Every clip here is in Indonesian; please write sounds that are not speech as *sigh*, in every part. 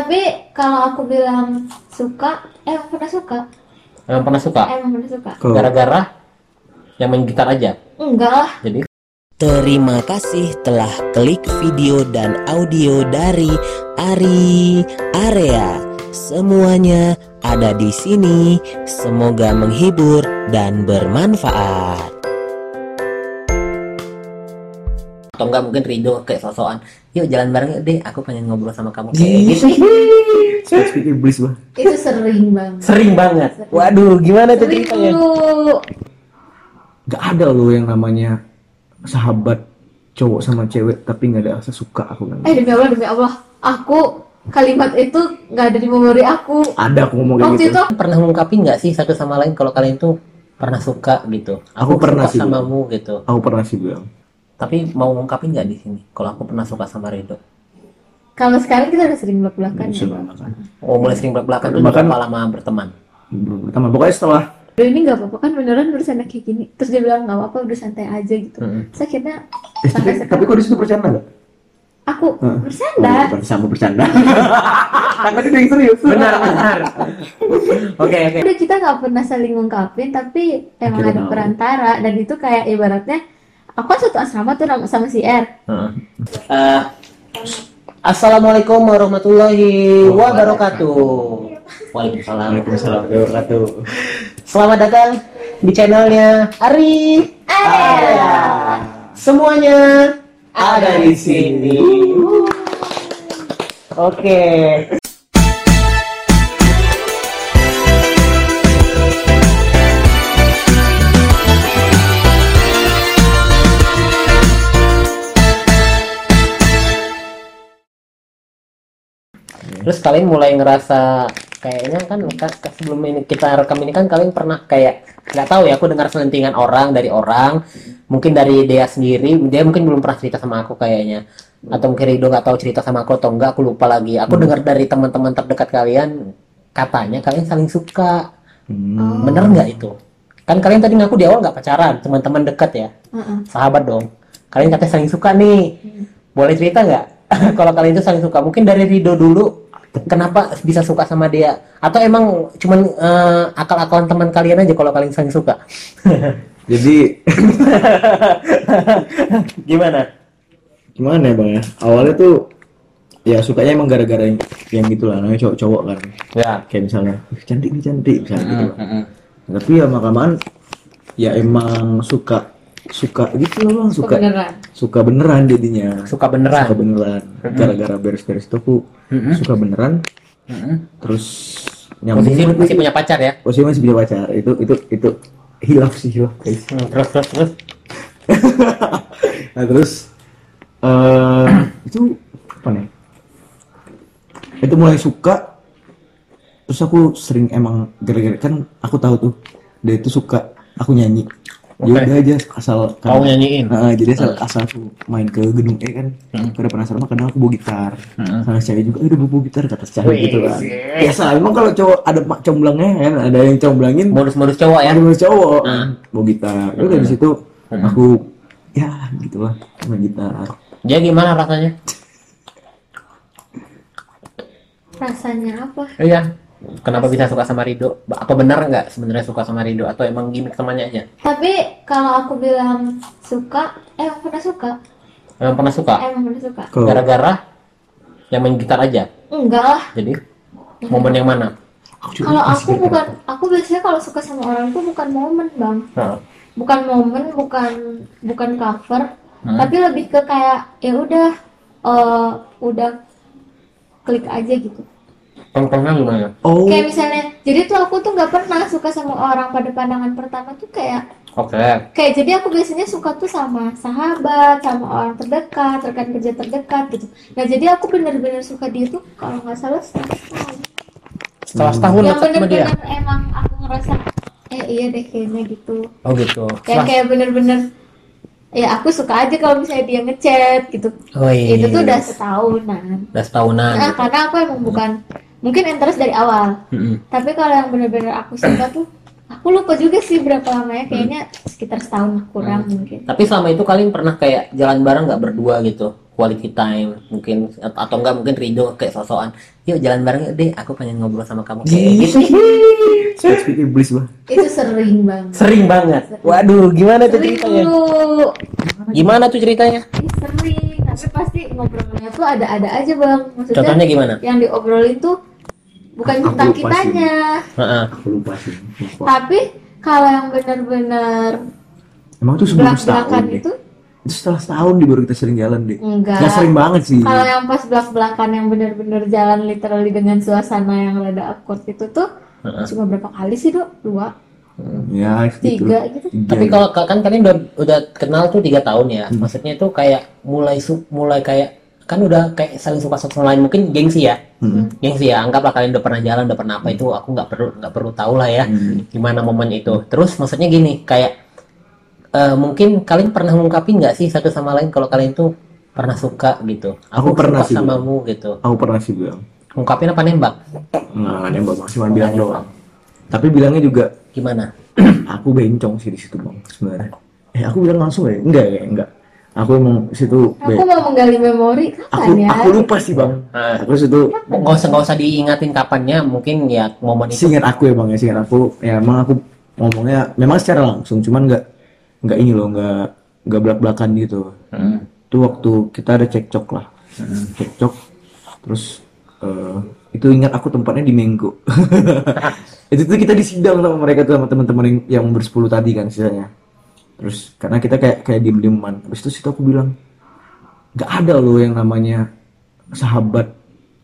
Tapi kalau aku bilang suka, eh emang pernah suka, Emang pernah suka? emang pernah suka. Gara-gara yang main gitar aja. Enggak lah, Jadi Terima kasih telah klik video dan audio dari Ari Area. Semuanya ada di sini. Semoga menghibur dan bermanfaat. atau enggak mungkin Rido kayak sosokan yuk jalan bareng yuk deh aku pengen ngobrol sama kamu kayak gitu speak iblis bah. itu sering banget. sering banget waduh gimana tuh Sering ceritanya dulu. Gak ada loh yang namanya sahabat cowok sama cewek tapi nggak ada rasa suka aku kan. Eh demi Allah, demi Allah, aku kalimat itu nggak ada di memori aku. Ada aku ngomong kayak Waktu gitu. itu pernah ngungkapin nggak sih satu sama lain kalau kalian tuh pernah suka gitu Aku pernah suka sih, samamu gitu Aku pernah sih bilang. Tapi mau ngungkapin nggak di sini kalau aku pernah suka sama Rido kalau sekarang kita udah sering belak-belakan ya. Sudah kan. oh mulai sering belak-belakan tuh Bahkan- berapa lama berteman Pertama pokoknya setelah Duh, ini nggak apa-apa kan beneran bersanda kayak gini. Terus dia bilang nggak apa-apa, udah santai aja gitu. Terus akhirnya eh, sampai tapi, kok di situ bercanda nggak? aku Hah? bersanda. Oh, sama bercanda. Kan tadi dia yang serius. benar benar oke oke Udah kita nggak pernah saling ngungkapin, tapi emang Akhirnya ada tahu. perantara dan itu kayak ibaratnya aku satu asrama tuh sama- sama si R. Eh, Assalamualaikum warahmatullahi wabarakatuh. Waalaikumsalam. Waalaikumsalam warahmatullahi wabarakatuh. Selamat datang di channelnya Ari Area. Semuanya ada di sini. Oke. Terus kalian mulai ngerasa kayaknya kan ka- ka- sebelum ini kita rekam ini kan kalian pernah kayak nggak tahu ya aku dengar selentingan orang dari orang mungkin dari dia sendiri dia mungkin belum pernah cerita sama aku kayaknya. Atau mungkin Rido nggak tahu cerita sama aku atau enggak aku lupa lagi. Aku dengar dari teman-teman terdekat kalian katanya kalian saling suka. Hmm. bener nggak itu? Kan kalian tadi ngaku di awal nggak pacaran teman-teman dekat ya. Heeh. sahabat dong. Kalian katanya saling suka nih. Boleh cerita nggak? *laughs* Kalau kalian itu saling suka mungkin dari Rido dulu kenapa bisa suka sama dia atau emang cuman eh, akal-akalan teman kalian aja kalau kalian saling suka *laughs* Jadi *laughs* gimana gimana ya bang ya? Awalnya tuh ya sukanya emang gara-gara yang, yang gitu lah namanya cowok-cowok kan. ya Kayak misalnya "Ih, cantik nih cantik misalnya gitu. lah. Tapi ya lama-kelamaan ya emang suka suka gitu loh bang. Suka Beneran. suka beneran jadinya. Suka beneran? Suka beneran. Gara-gara beres-beres itu aku Mm-mm. suka beneran. Mm-mm. terus posisi nyambung masih punya pacar ya? Posisi masih punya pacar. Itu itu itu hilaf sih hilaf guys. Hmm, terus terus terus? *laughs* Nah terus eh *clears throat* itu apa nih? Itu mulai suka. Terus aku sering emang gara-gara kan aku tahu tuh dia itu suka aku nyanyi Ya udah aja asal Kau nyanyiin? Nah, jadi asal, asal aku main ke gedung E kan pada penasaran mah kadang aku bawa gitar? Sama cewek juga "Eh, udah bawa gitar kata cewek gitu kan. Biasa emang kalau cowok ada mak comblangnya kan ada yang comblangin modus-modus cowok ya? yang cowok. Bawa gitar. Ya udah di situ aku ya gitulah main gitar. Dia gimana rasanya? Rasanya apa? iya kenapa bisa suka sama Rido? Apa benar nggak sebenarnya suka sama Rido? Atau emang gimmick temannya? Aja Tapi kalau aku bilang suka, eh emang pernah suka, emang pernah suka? Emang pernah suka. kalau gara-gara yang main gitar aja? Enggak lah. jadi momen yang mana? Kalau aku bukan, aku biasanya kalau suka sama orang tuh bukan momen bang, Nah, bukan momen, bukan bukan cover, Hmm. tapi lebih ke kayak ya udah, eh, udah klik aja gitu. Contohnya gimana oh Kayak misalnya, jadi tuh aku tuh nggak pernah suka sama orang pada pandangan pertama tuh kayak oke kayak jadi aku biasanya suka tuh sama sahabat, sama orang terdekat, rekan kerja terdekat gitu. Nah jadi aku bener-bener suka dia tuh kalau nggak salah setahun. setelah setahun Yang sama dia bener-bener emang aku ngerasa eh iya deh kayaknya gitu. oh gitu Kayak kayak bener-bener ya aku suka aja kalau misalnya dia ngechat gitu. oh, iya. Itu tuh udah setahunan. udah setahunan Nah gitu. karena aku emang bukan mungkin interest dari awal. Mm-mm. Tapi kalau yang bener-bener aku suka tuh aku lupa juga sih berapa lamanya. Kayaknya sekitar setahun kurang mungkin. tapi selama itu kalian pernah kayak jalan bareng nggak berdua gitu? Quality time mungkin atau enggak mungkin Rido kayak sosokan. Yuk jalan bareng yuk deh. Aku pengen ngobrol sama kamu kayak gitu. *laughs* Speak iblis bah. itu sering banget. Sering banget. Waduh gimana tuh ceritanya? gimana tuh ceritanya? Sering tapi pasti ngobrolnya tuh ada-ada aja bang maksudnya contohnya gimana yang diobrolin tuh bukan Aku tentang lupa sih. kitanya Heeh. Aku lupa sih. Lupa. tapi kalau yang benar-benar Emang tuh sebelum setahun itu Itu setelah setahun di baru kita sering jalan deh. enggak Nggak sering banget sih. kalau yang pas belak-belakan yang benar-benar jalan literally dengan suasana yang rada awkward itu tuh Heeh. cuma berapa kali sih dok dua Ya, gitu. tiga gitu. Tiga. tapi kalau kan kalian udah udah kenal tuh tiga tahun ya. Maksudnya tuh kayak mulai su- mulai kayak kan udah kayak saling suka satu sama lain. Mungkin gengsi ya. Hmm. gengsi ya. Anggaplah kalian udah pernah jalan udah pernah apa itu aku nggak perlu nggak perlu tahu lah ya Hmm. gimana momen itu. Terus maksudnya gini kayak eh, mungkin kalian pernah ngungkapin nggak sih satu sama lain kalau kalian tuh pernah suka gitu? Aku pernah suka sih, sama Bang. mu gitu. Aku pernah sih bilang. ngungkapin apa nembak? Nggak, nggak nembak. Bang, cuma bilang doang. Tapi bilangnya juga, gimana *clears throat* aku bencong sih di situ bang sebenarnya. Eh aku bilang langsung ya, enggak ya, enggak. Aku emang situ aku be- mau menggali memori aku ya aku lupa sih bang. Ah. Aku situ nggak usah nggak usah diingatin kapannya mungkin ya momen itu seingat aku ya bang ya, seingat aku ya emang aku ngomongnya memang secara langsung, cuman enggak enggak ini loh, enggak enggak belak belakan gitu. Hmm. Itu waktu kita ada cekcok lah, cekcok, terus eh, itu ingat aku tempatnya di Mengko. *laughs* itu tuh kita disidang sama mereka tuh sama teman-teman yang, yang bersepuluh tadi kan sisanya. Terus karena kita kayak kayak diem dieman, habis itu situ aku bilang nggak ada loh yang namanya sahabat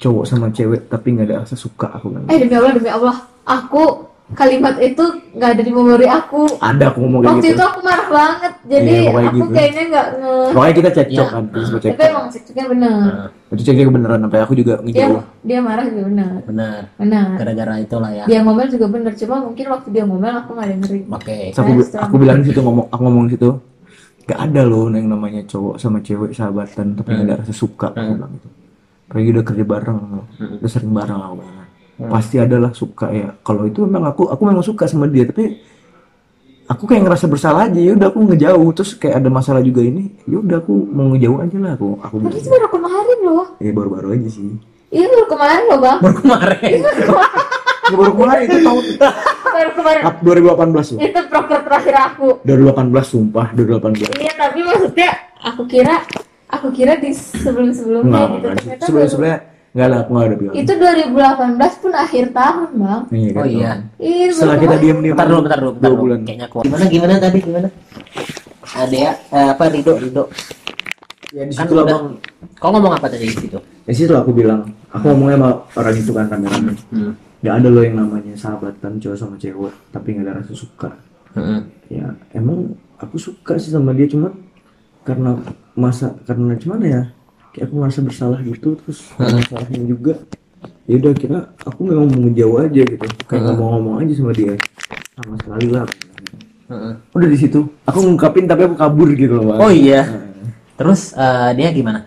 cowok sama cewek tapi nggak ada rasa suka aku bilang. eh demi Allah demi Allah aku kalimat itu nggak ada di memori aku. Ada aku ngomong kayak waktu gitu. itu aku marah banget jadi Iya, pokoknya aku gitu. kayaknya nggak nge Pokoknya kita cekcok Iya. kan, terus gue tapi cekcok. emang cekcoknya bener. Itu cekcok beneran sampai aku juga dia ngejauh. dia marah juga bener. Benar benar gara-gara itulah ya. Dia ngomel juga bener cuma mungkin waktu dia ngomel aku nggak dengerin oke. Terus aku, aku bilang di situ ngomong aku ngomong di situ gak ada loh yang namanya cowok sama cewek sahabatan tapi nggak ada rasa suka aku bilang gitu. Apalagi udah kerja bareng udah sering bareng aku bilang pasti adalah suka ya. Kalau itu memang aku aku memang suka sama dia tapi aku kayak ngerasa bersalah aja. Ya udah aku ngejauh. Terus kayak ada masalah juga ini ya udah aku mau ngejauh aja lah. Aku aku tapi itu baru kemarin loh. Ya baru-baru aja sih. Ini baru kemarin loh bang. Baru kemarin. Ya, *laughs* baru kemarin. Itu tahun baru kemarin. Ap- 2018 loh. Itu proker terakhir aku. 2018 sumpah 2018 iya tapi maksudnya aku kira aku kira di sebelum sebelumnya gitu. ternyata Sebelum sebelumnya enggak lah, aku enggak ada bilang. itu 2018 pun akhir tahun bang Iya, kan, oh iya Ih, Setelah kita diam diam bentar dulu bentar dulu bentar dua dulu bulan. kayaknya gimana gimana tadi gimana ada ya eh, apa Rido Rido Ya di Kan situ udah. bang. kau ngomong apa tadi di situ Di situ aku bilang. Aku ngomongnya sama orang itu kan rame-rame. hmm. Gak ada loh yang namanya sahabatan cowok sama cewek, tapi nggak ada rasa suka. Hmm. Ya emang aku suka sih sama dia cuman karena masa karena gimana ya? Kayak aku merasa bersalah gitu terus *laughs* ada masalahnya juga. Ya udah kira aku memang mau ngejauh aja gitu. Kayak nggak mau ngomong aja sama dia. Sama sekali lah. Udah di situ. Aku ngungkapin tapi aku kabur gitu loh bang. oh iya terus eh, dia gimana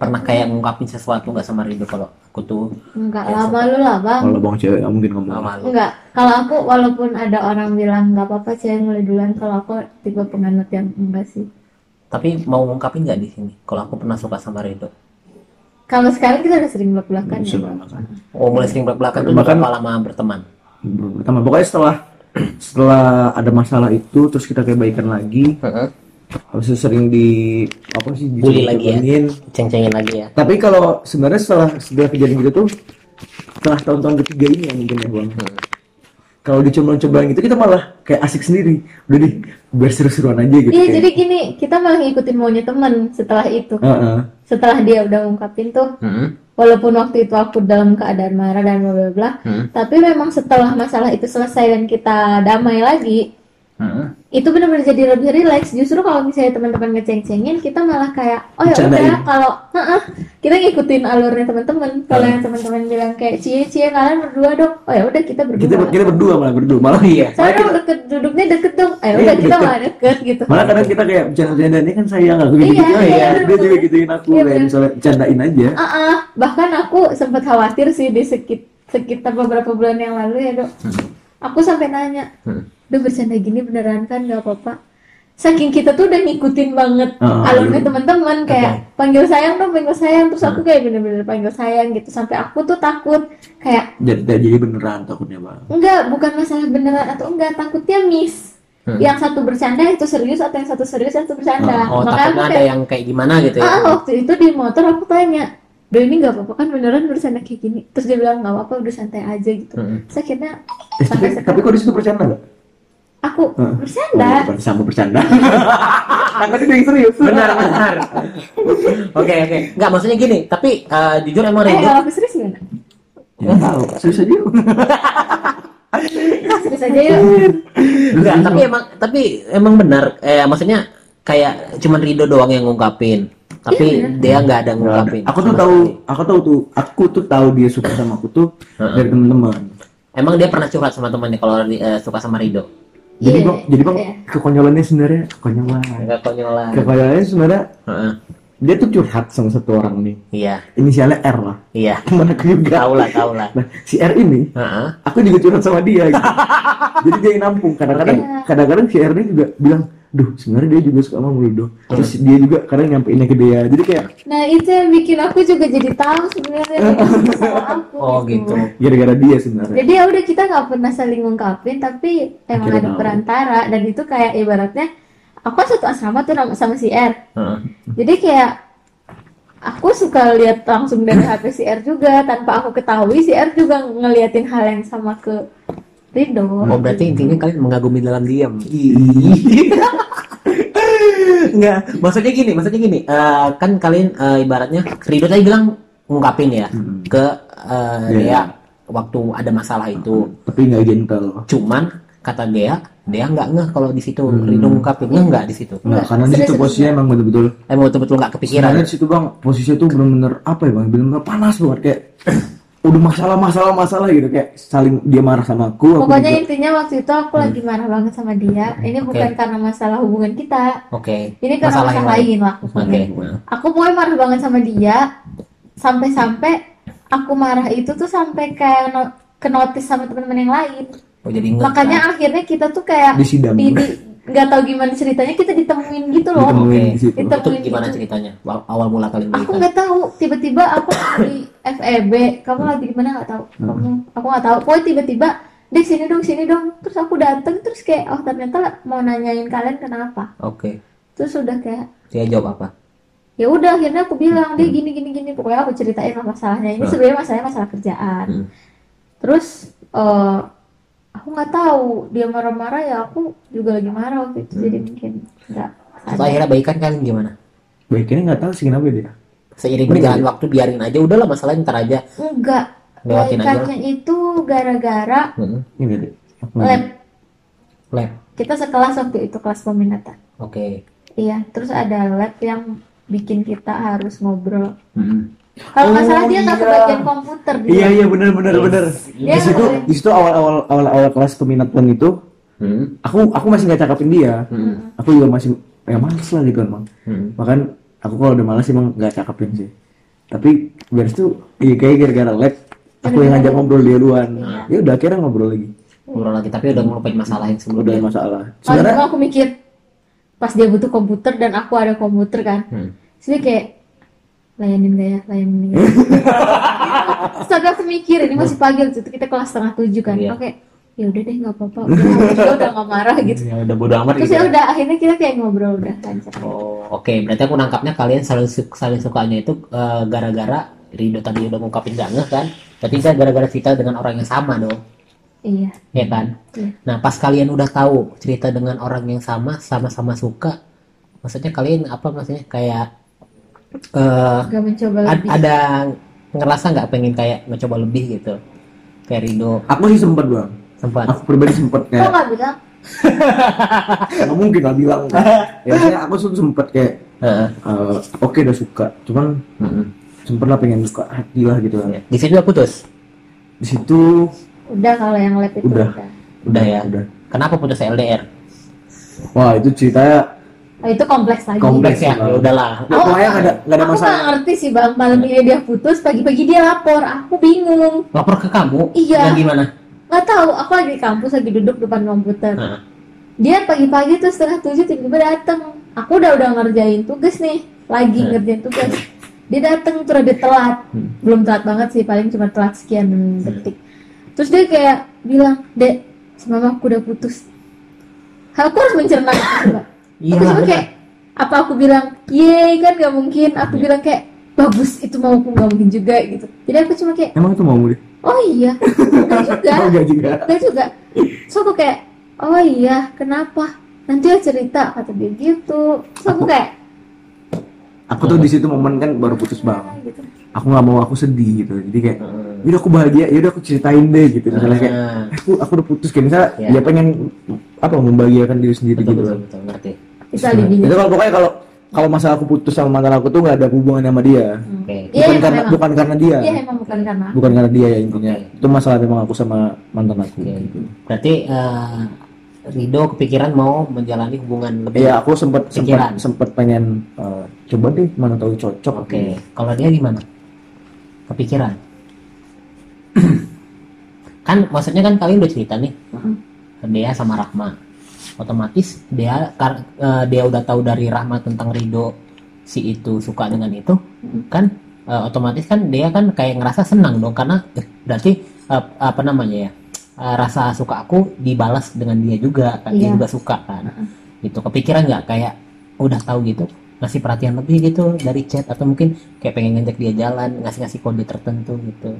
pernah kayak ngungkapin sesuatu nggak sama Rido kalau aku tuh enggak lama lu lah bang Kalau bang cewek nggak mungkin ngomong. nggak malu enggak kalau aku walaupun ada orang bilang nggak apa-apa cewek mulai duluan kalau aku tipe penganut yang enggak sih tapi mau ngungkapin nggak di sini? Kalau aku pernah suka sama Rido. Kalau sekarang kita udah sering belak-belakan ya Bisa bang makan. oh mulai sering belak-belakan tuh Bahkan- berapa lama berteman? Pertama pokoknya setelah *clears throat* setelah ada masalah itu terus kita kayak baikan lagi. Habis itu sering di apa sih Bully lagi ya? ceng-cengin lagi ya? Tapi kalau sebenarnya setelah setelah kejadian gitu tuh setelah tahun-tahun ketiga ini ya mungkin ya bang. Kalau dicoba-cobain gitu kita malah kayak asik sendiri. Udah deh biar seru-seruan aja gitu. iya kayak. jadi gini kita malah ngikutin maunya temen setelah itu Heeh. setelah dia udah ngungkapin tuh Hmm. walaupun waktu itu aku dalam keadaan marah dan bla bla bla Hmm. tapi memang setelah masalah itu selesai dan kita damai lagi Hmm. itu benar-benar jadi lebih rileks justru kalau misalnya teman-teman ngeceng-cengin kita malah kayak oh ya udah kalau Heeh, kita ngikutin alurnya teman-teman. Kalau yang teman-teman bilang kayak cie cie kalian berdua dong. Oh ya udah kita berdua. Kita kita berdua malah berdua. Malah iya saya dong deket duduknya deket dong. Oh Iya, udah kita deket. malah deket gitu. Malah kadang kita kayak bercanda-bercanda ini kan sayang aku gitu Iya, gitu iya, ya. bener, Dia juga gituin aku Iya, kayak misalnya bercandain aja. Ah. bahkan aku sempat khawatir sih di sekit sekitar beberapa bulan yang lalu ya dok aku sampai nanya Hmm. Duh bercanda gini beneran kan? Gak apa-apa. Saking kita tuh udah ngikutin banget Ah, alurnya iya. teman-teman kayak panggil sayang dong panggil sayang. Terus aku kayak bener-bener panggil sayang gitu. Sampai aku tuh takut kayak jadi jadi beneran takutnya bang? Enggak bukan masalah beneran atau enggak takutnya miss. Hmm. yang satu bercanda itu serius atau yang satu serius yang satu bercanda. Oh, makanya aku takutnya ada kayak yang kayak gimana gitu ya. ah waktu itu di motor aku tanya Do ini nggak apa-apa kan beneran bercanda kayak gini terus dia bilang nggak apa-apa udah santai aja gitu terus akhirnya Eh, tapi, sampai tapi kok di situ bercanda nggak? aku Heeh. bercanda Oh, bukan sama bercanda. kan tadi dia yang serius. Benar, benar. Oke, oke. Enggak, maksudnya gini, tapi eh, jujur emang eh kalau aku serius gimana Ya tahu, serius aja. *laughs* serius aja yuk Enggak, tapi emang tapi emang benar eh maksudnya kayak cuman Ridho doang yang ngungkapin. Tapi dia nggak ada ngungkapin. Aku tuh tahu, sekali. aku tahu tuh, aku tuh tahu dia suka sama aku tuh dari teman-teman. Emang dia pernah curhat sama temannya kalau eh, suka sama Ridho. Jadi Iya, bang, jadi bang iya. kekonyolannya sebenarnya kekonyolan. Enggak konyolan. Kekonyolannya sebenarnya Heeh. dia tuh curhat sama satu orang nih. Iya, Inisialnya R lah. iya. *laughs* Teman aku juga. Tahu lah, tahu lah. Nah, si R ini Heeh. aku juga curhat sama dia gitu. *laughs* jadi dia yang nampung kadang-kadang Oke. kadang-kadang si R ini juga bilang duh sebenarnya dia juga suka sama Muldo. Terus dia juga kadang nyampeinnya ke dia. Jadi kayak nah itu yang bikin aku juga jadi tahu sebenarnya aku Oh, gitu. gara-gara dia sebenarnya. Jadi ya udah kita nggak pernah saling ngungkapin tapi emang Akhirnya ada tahu. perantara. Dan itu kayak ibaratnya aku kan satu asrama tuh sama- sama si R. Heeh. jadi kayak aku suka lihat langsung dari HP si R juga. Tanpa aku ketahui si R juga ngeliatin hal yang sama ke Rido Oh, berarti intinya kalian mengagumi dalam diam. Enggak, *laughs* maksudnya gini, maksudnya gini. eh, kan kalian eh, ibaratnya Ridho tadi bilang ngungkapin ya Hmm. ke eh, Iya. dia waktu ada masalah itu. tapi nggak gentle Cuman kata dia, dia nggak ngeh kalau di situ Hmm. Ridho ngungkapin ngeh nggak di situ. nggak karena di situ posisinya emang betul-betul Emang betul-betul nggak kepikiran. sebenarnya di situ bang posisinya tuh bener-bener apa ya bang bener-bener panas banget kayak udah masalah masalah masalah gitu. Kayak saling dia marah sama aku aku pokoknya juga- intinya waktu itu aku lagi marah banget sama dia. Ini bukan karena masalah hubungan kita. Oke. ini karena Masalah masalah lain lah Oke. pokoknya aku pokoknya marah banget sama dia. Sampai-sampai aku marah itu tuh sampai kayak no- ke notice sama teman-teman yang lain. Oh, jadi makanya kan? akhirnya kita tuh kayak Disidang. di, di- nggak tahu gimana ceritanya kita ditemuin gitu loh Ditemuin Oke. di situ. Kita- Itu gimana ceritanya? Wa- Awal mula kalian aku nggak tahu tiba-tiba aku di FEB kamu lagi di mana nggak tahu Hmm. kamu aku nggak tahu pokoknya tiba-tiba deh sini dong sini dong terus aku dateng terus kayak oh ternyata mau nanyain kalian kenapa Oke. terus udah kayak Dia jawab apa? ya udah akhirnya aku bilang dia gini gini gini pokoknya aku ceritain lah masalahnya ini Hmm. sebenarnya masalahnya masalah kerjaan Hmm. terus eh, aku nggak tahu dia marah-marah ya aku juga lagi marah waktu itu jadi mungkin nggak sadar. akhirnya baikan kalian gimana? baiknya nggak tahu sih kenapa dia Seiring berjalan waktu biarin aja udahlah masalahnya ntar aja. enggak Lewatin aja lah. baikannya itu gara-gara Hmm. lab Lab. kita sekelas waktu itu kelas peminatan Oke. iya terus ada lab yang bikin kita harus ngobrol Hmm. Kalau nggak Oh, salah dia nggak ke iya. bagian komputer dia iya iya benar benar Yes. benar Dia di situ nggak- di situ awal awal awal awal kelas peminatan itu Hmm. aku aku masih nggak cakapin dia Hmm. aku juga masih ya males lah gitu emang Hmm. bahkan aku kalau udah males emang nggak cakapin sih tapi beres tuh iya kayak gara-gara lab aku yang ngajak ngobrol dia duluan ya udah akhirnya ngobrol lagi Ngobrol lagi tapi udah ngelupain masalah yang udah sebelumnya. masalah Kalau sebenarnya aku mikir pas dia butuh komputer dan aku ada komputer kan Hmm. Dia kayak layanin gak ya, layanin gak ya. *laughs* Tapi aku mikir ini masih pagi waktu itu kita kelas setengah tujuh kan. Iya. Oke, ya udah deh nggak apa-apa. Udah, udah nggak marah gitu. Ya udah bodo amat Terus gitu. ya ya. udah akhirnya kita kayak ngobrol udah lancar. Oh, oke. Berarti aku nangkapnya kalian saling saling sukanya itu eh, gara-gara Rido tadi udah ngungkapin gak ngeh kan? Berarti kan gara-gara cerita dengan orang yang sama dong, Iya. ya kan? Iya. Nah, pas kalian udah tahu cerita dengan orang yang sama, sama-sama suka, maksudnya kalian apa maksudnya kayak eh Gak mencoba ad- lebih. ada ngerasa nggak pengen kayak mencoba lebih gitu? Kayak Rido aku sih sempet bang sempat. aku pribadi sempet Kok kayak nggak bilang? *laughs* nggak mungkin lah bilang *laughs* ya saya aku tuh sempet kayak Heeh. eh, oke udah suka cuman Mm-mm. sempet lah pengen suka hati lah gitu kan Ya. Di situ udah putus. di situ Udah kalau yang lab itu Udah. udah. Udah ya. udah Kenapa putus LDR? wah itu ceritanya Oh, itu kompleks lagi. Kompleks. ya, ya udahlah. ya, pokoknya nggak ada nggak ada aku masalah nggak ngerti sih bang malam ini dia putus pagi-pagi dia lapor aku bingung Lapor ke kamu? Iya. Yang gimana? nggak tahu aku lagi di kampus lagi duduk depan komputer Heeh. dia pagi-pagi tuh setengah tujuh tiba-tiba dateng aku udah udah ngerjain tugas nih lagi Hmm. ngerjain tugas dia dateng tuh udah telat Hmm. belum telat banget sih paling cuma telat sekian detik terus dia kayak bilang dek sama aku udah putus aku harus mencerna Iya, aku cuma kayak apa aku bilang yeay kan gak mungkin aku Iya. bilang kayak bagus itu mau aku gak mungkin juga gitu jadi aku cuma kayak Emang itu mau deh? oh iya *laughs* enggak juga Oh, enggak juga. enggak juga so aku kayak oh iya kenapa nanti ya cerita kata dia gitu so aku kayak Aku tuh di situ momen kan baru putus bang. "Ah," gitu Aku nggak mau aku sedih gitu. Jadi kayak, Heeh. yaudah aku bahagia, yaudah aku ceritain deh gitu. Misalnya kayak, Ah, aku aku udah putus kayak misalnya Iya. dia pengen apa membahagiakan diri sendiri betul gitu. betul betul ngerti itu alibinya Itu kalau pokoknya kalau kalau masalah aku putus sama mantan aku tuh nggak ada hubungan sama dia. oke Iya, Bukan emang, karena emang. bukan karena dia. iya emang bukan karena Bukan karena dia ya intinya. Oke. Itu masalah memang aku sama mantan aku. Oke. berarti eh, Rido kepikiran mau menjalani hubungan lebih Iya, aku sempat sempat sempat pengen eh, coba deh mana tahu cocok. oke kalau dia gimana kepikiran *clears throat* kan maksudnya kan kalian udah cerita nih dia sama Rahma otomatis dia kar- eh, dia udah tahu dari Rahma tentang Rido si itu suka dengan itu kan eh, otomatis kan dia kan kayak ngerasa senang dong karena eh, berarti eh, apa namanya ya eh, rasa suka aku dibalas dengan dia juga kan dia Iya. juga suka kan. Gitu kepikiran nggak? Kayak udah tahu gitu ngasih perhatian lebih gitu dari chat atau mungkin kayak pengen ngajak dia jalan ngasih ngasih kode tertentu gitu.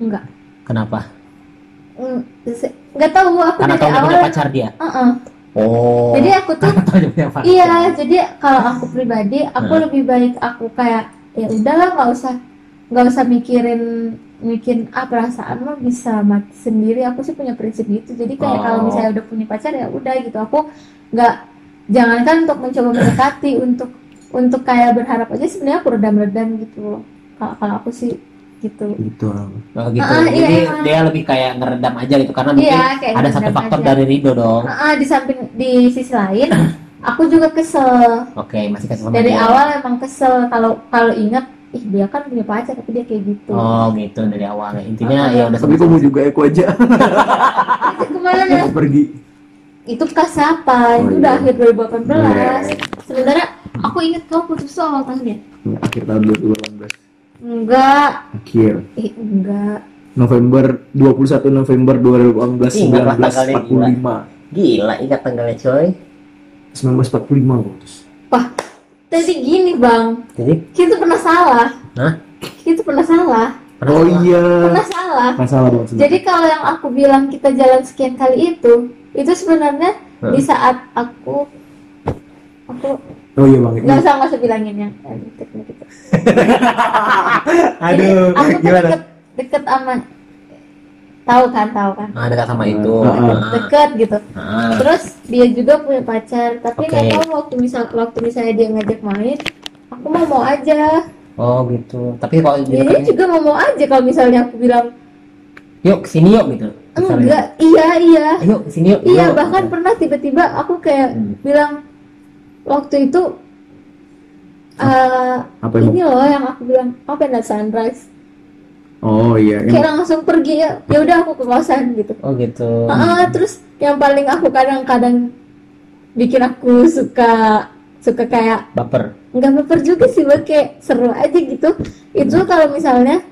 Enggak kenapa? Mm, nggak tahu aku karena dari awal punya pacar dia? Heeh. Oh jadi aku tuh Iya, jadi kalau aku pribadi, aku Nah. lebih baik aku kayak ya udahlah nggak usah nggak usah mikirin mikirin ah perasaan mah bisa mati sendiri. Aku sih punya prinsip gitu. Jadi kayak Oh. kalau misalnya udah punya pacar ya udah gitu. Aku nggak jangankan untuk mencoba mendekati untuk untuk kayak berharap aja sebenarnya aku redam-redam gitu loh. Kalau kalau aku sih gitu. Gitu. Oh, gitu. Iya, Jadi emang. dia lebih kayak ngeredam aja gitu karena mungkin Iya, ada satu faktor aja. dari Rido dong. Ah, di samping di sisi lain, *coughs* aku juga kesel. Oke, masih kasih sama Dari dia. awal emang kesel kalau kalau ingat ih dia kan punya pacar tapi dia kayak gitu. Oh, gitu dari awal. Intinya Ah, ya udah Tapi kamu juga aku aja Itu *laughs* ke mana? aku pergi. itu kasapa, Oh, itu iya. udah akhir 2018. Iya. Sebenarnya aku ingat kau putus awal tahun ya? Ya, akhir tahun 2018. Enggak, Akhir eh enggak. November 21 November 2018 Ingat lah tanggalnya, 1945. Gila, ingat tanggalnya coy. 1945 aku putus. Wah, tadi gini bang, Jadi, kita pernah salah. Hah? Kita pernah salah, pernah Oh sama- iya. pernah salah. Masalah dong. sebenarnya. Jadi kalau yang aku bilang kita jalan sekian kali itu, itu sebenarnya Hmm. di saat aku aku Oh iya bang. nggak usah nggak usah bilangin yang eh, teknik itu. Jadi, Aduh, aku tuh gimana? deket deket sama tahu kan tahu kan Ah, dekat sama itu. Ah. Ah, deket gitu ah. terus dia juga punya pacar tapi nggak Oke. tahu waktu misal waktu misalnya dia ngajak main aku mau mau aja Oh, gitu. Tapi kalau dia dia juga mau mau aja kalau misalnya aku bilang yuk sini yuk gitu. Misalnya. enggak iya iya Ayo sini yuk. iya yuk. bahkan pernah tiba-tiba aku kayak Hmm. bilang waktu itu eh Apa emang? ini loh yang aku bilang apa ya sunrise Oh iya. kayak Emang, langsung pergi ya ya udah aku ke kosan gitu Oh, gitu. Ah, terus yang paling aku kadang-kadang bikin aku suka suka kayak Baper. nggak baper juga sih Bang. kayak seru aja gitu itu kalau misalnya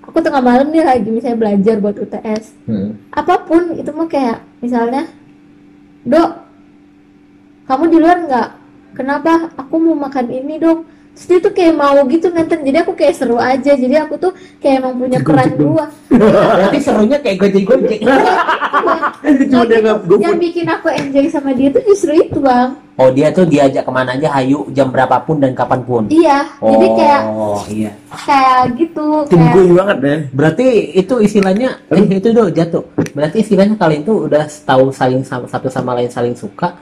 aku tengah malam nih lagi misalnya belajar buat UTS Hmm. apa pun itu mah kayak misalnya dok kamu di luar nggak kenapa aku mau makan ini dong terus dia tuh kayak mau gitu nganter jadi aku kayak seru aja jadi aku tuh kayak emang punya peran Gojek dong. dua Berarti serunya kayak gojek-gojek. cuma dia nggak yang, bikin aku enjoy sama dia tuh justru itu bang Oh, dia tuh diajak ke mana aja, hayu jam berapapun dan kapan pun. iya Oh, jadi kayak iya. kayak gitu tim kayak gue banget deh. Berarti itu istilahnya eh itu do jatuh. Berarti istilahnya kalian tuh udah tahu saling sama, satu sama lain saling suka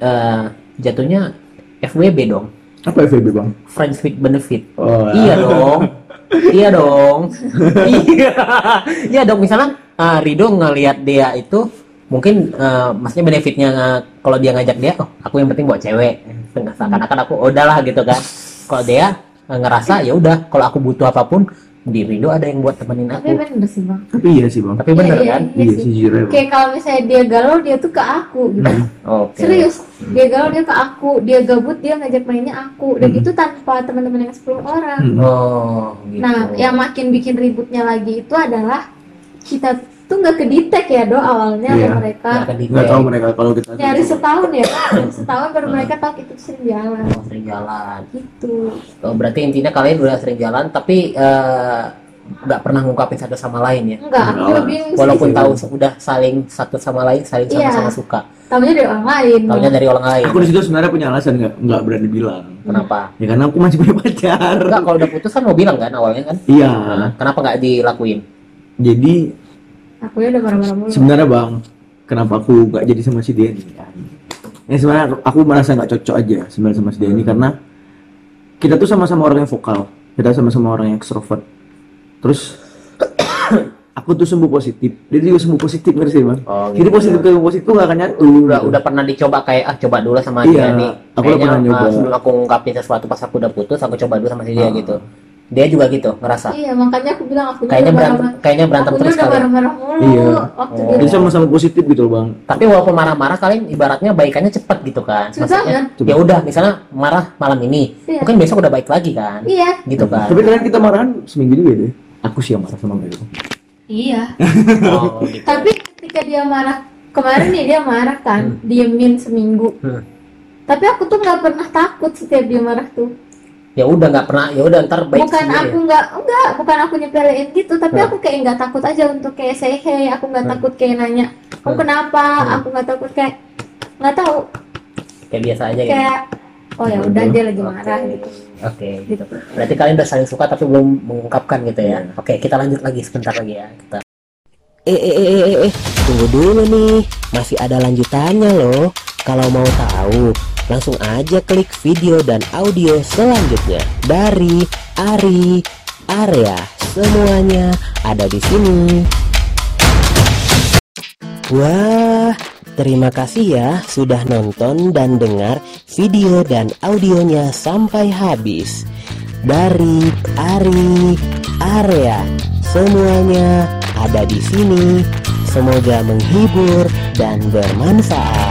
eh jatuhnya FWB dong. Apa FVB bang? Friends with benefit. Oh, Iya dong. iya dong. iya. Iya dong misalnya ah, Rido ngelihat dia itu mungkin eh, maksudnya benefitnya eh, kalau dia ngajak dia, oh aku yang penting buat cewek. Seakan-akan aku "Oh, udahlah gitu kan. Kalau dia eh, ngerasa ya udah kalau aku butuh apa pun di Rido ada yang buat temenin tapi aku. bener sih bang. Tapi iya sih bang. tapi bener Iya, iya, kan? iya Iya sih. sih jujur ya, Bang. kayak kalau misalnya dia galau dia tuh ke aku gitu. Oke. Serius dia galau dia ke aku. Dia gabut dia ngajak mainnya aku. Dan Hmm. itu tanpa teman-teman yang 10 orang. Hmm. oh gitu. Nah yang makin bikin ributnya lagi itu adalah kita tuh nggak kedetek ya do awalnya Iya. sama mereka Nggak Nggak tahu mereka kalau kita. nyari setahun ya Nyari *laughs* setahun baru mereka tahu kita tuh sering jalan Oh, sering jalan gitu oh, berarti intinya kalian udah sering jalan tapi eh, nggak pernah ngungkapin satu sama lain ya enggak aku lebih walaupun Iya. tahu udah saling satu sama lain saling Iya. sama-sama suka tahunya dari orang lain taunya dari orang lain Aku di situ sebenarnya punya alasan nggak nggak berani bilang. kenapa Ya karena aku masih punya pacar. enggak kalau udah putus kan mau bilang kan awalnya kan Iya. kenapa nggak dilakuin Jadi aku ya udah marah-marah mulu sebenarnya bang, kenapa aku nggak jadi sama si Denny kan? Ya sebenarnya aku, aku merasa nggak cocok aja sebenarnya sama si Denny karena kita tuh sama-sama orang yang vokal, kita sama-sama orang yang ekstrovert. Terus *coughs* aku tuh sembuh positif, dia juga sembuh positif ngerti sih bang. oh Jadi positif ke positif tuh gak akan nyatu. udah udah pernah dicoba kayak ah coba dulu sama Iya, dia nih aku udah kayaknya pernah nyoba. ah, sebelum aku ngungkapin sesuatu pas aku udah putus aku coba dulu sama si dia Ah. gitu dia juga gitu ngerasa iya makanya aku bilang aku kayaknya berantem kayaknya berantem aku terus udah kalian marah-marah mulu Iya. waktu Oh. Jadi sama-sama positif gitu loh bang. tapi walaupun marah-marah kalian ibaratnya baikannya cepet gitu kan Susah maksudnya kan? ya udah misalnya marah malam ini Iya. mungkin besok udah baik lagi kan iya gitu kan Tapi kalian kita marahan seminggu juga deh. Aku sih yang marah sama mereka. iya *laughs* oh, *laughs* gitu. tapi ketika dia marah kemarin nih dia marah kan diemin seminggu Hmm. tapi aku tuh nggak pernah takut setiap dia marah tuh ya udah nggak pernah ya udah ntar baik bukan sendiri. aku nggak enggak bukan aku nyepelein gitu tapi Hmm. aku kayak nggak takut aja untuk kayak say hey aku nggak Hmm. takut kayak nanya kamu Hmm. kenapa Hmm. aku nggak takut kayak nggak tahu kayak biasa aja gitu kayak oh ya udah dia lagi marah Oke. gitu Oke, gitu berarti kalian udah saling suka tapi belum mengungkapkan gitu ya. Iya. Oke, kita lanjut lagi sebentar lagi ya. Kita Eh, eh, eh, eh, eh, tunggu dulu nih, masih ada lanjutannya loh. Kalau mau tahu, langsung aja klik video dan audio selanjutnya dari Ari Area. Semuanya ada di sini. Wah, terima kasih ya sudah nonton dan dengar video dan audionya sampai habis. Dari Ari Area, semuanya ada di sini. Semoga menghibur dan bermanfaat.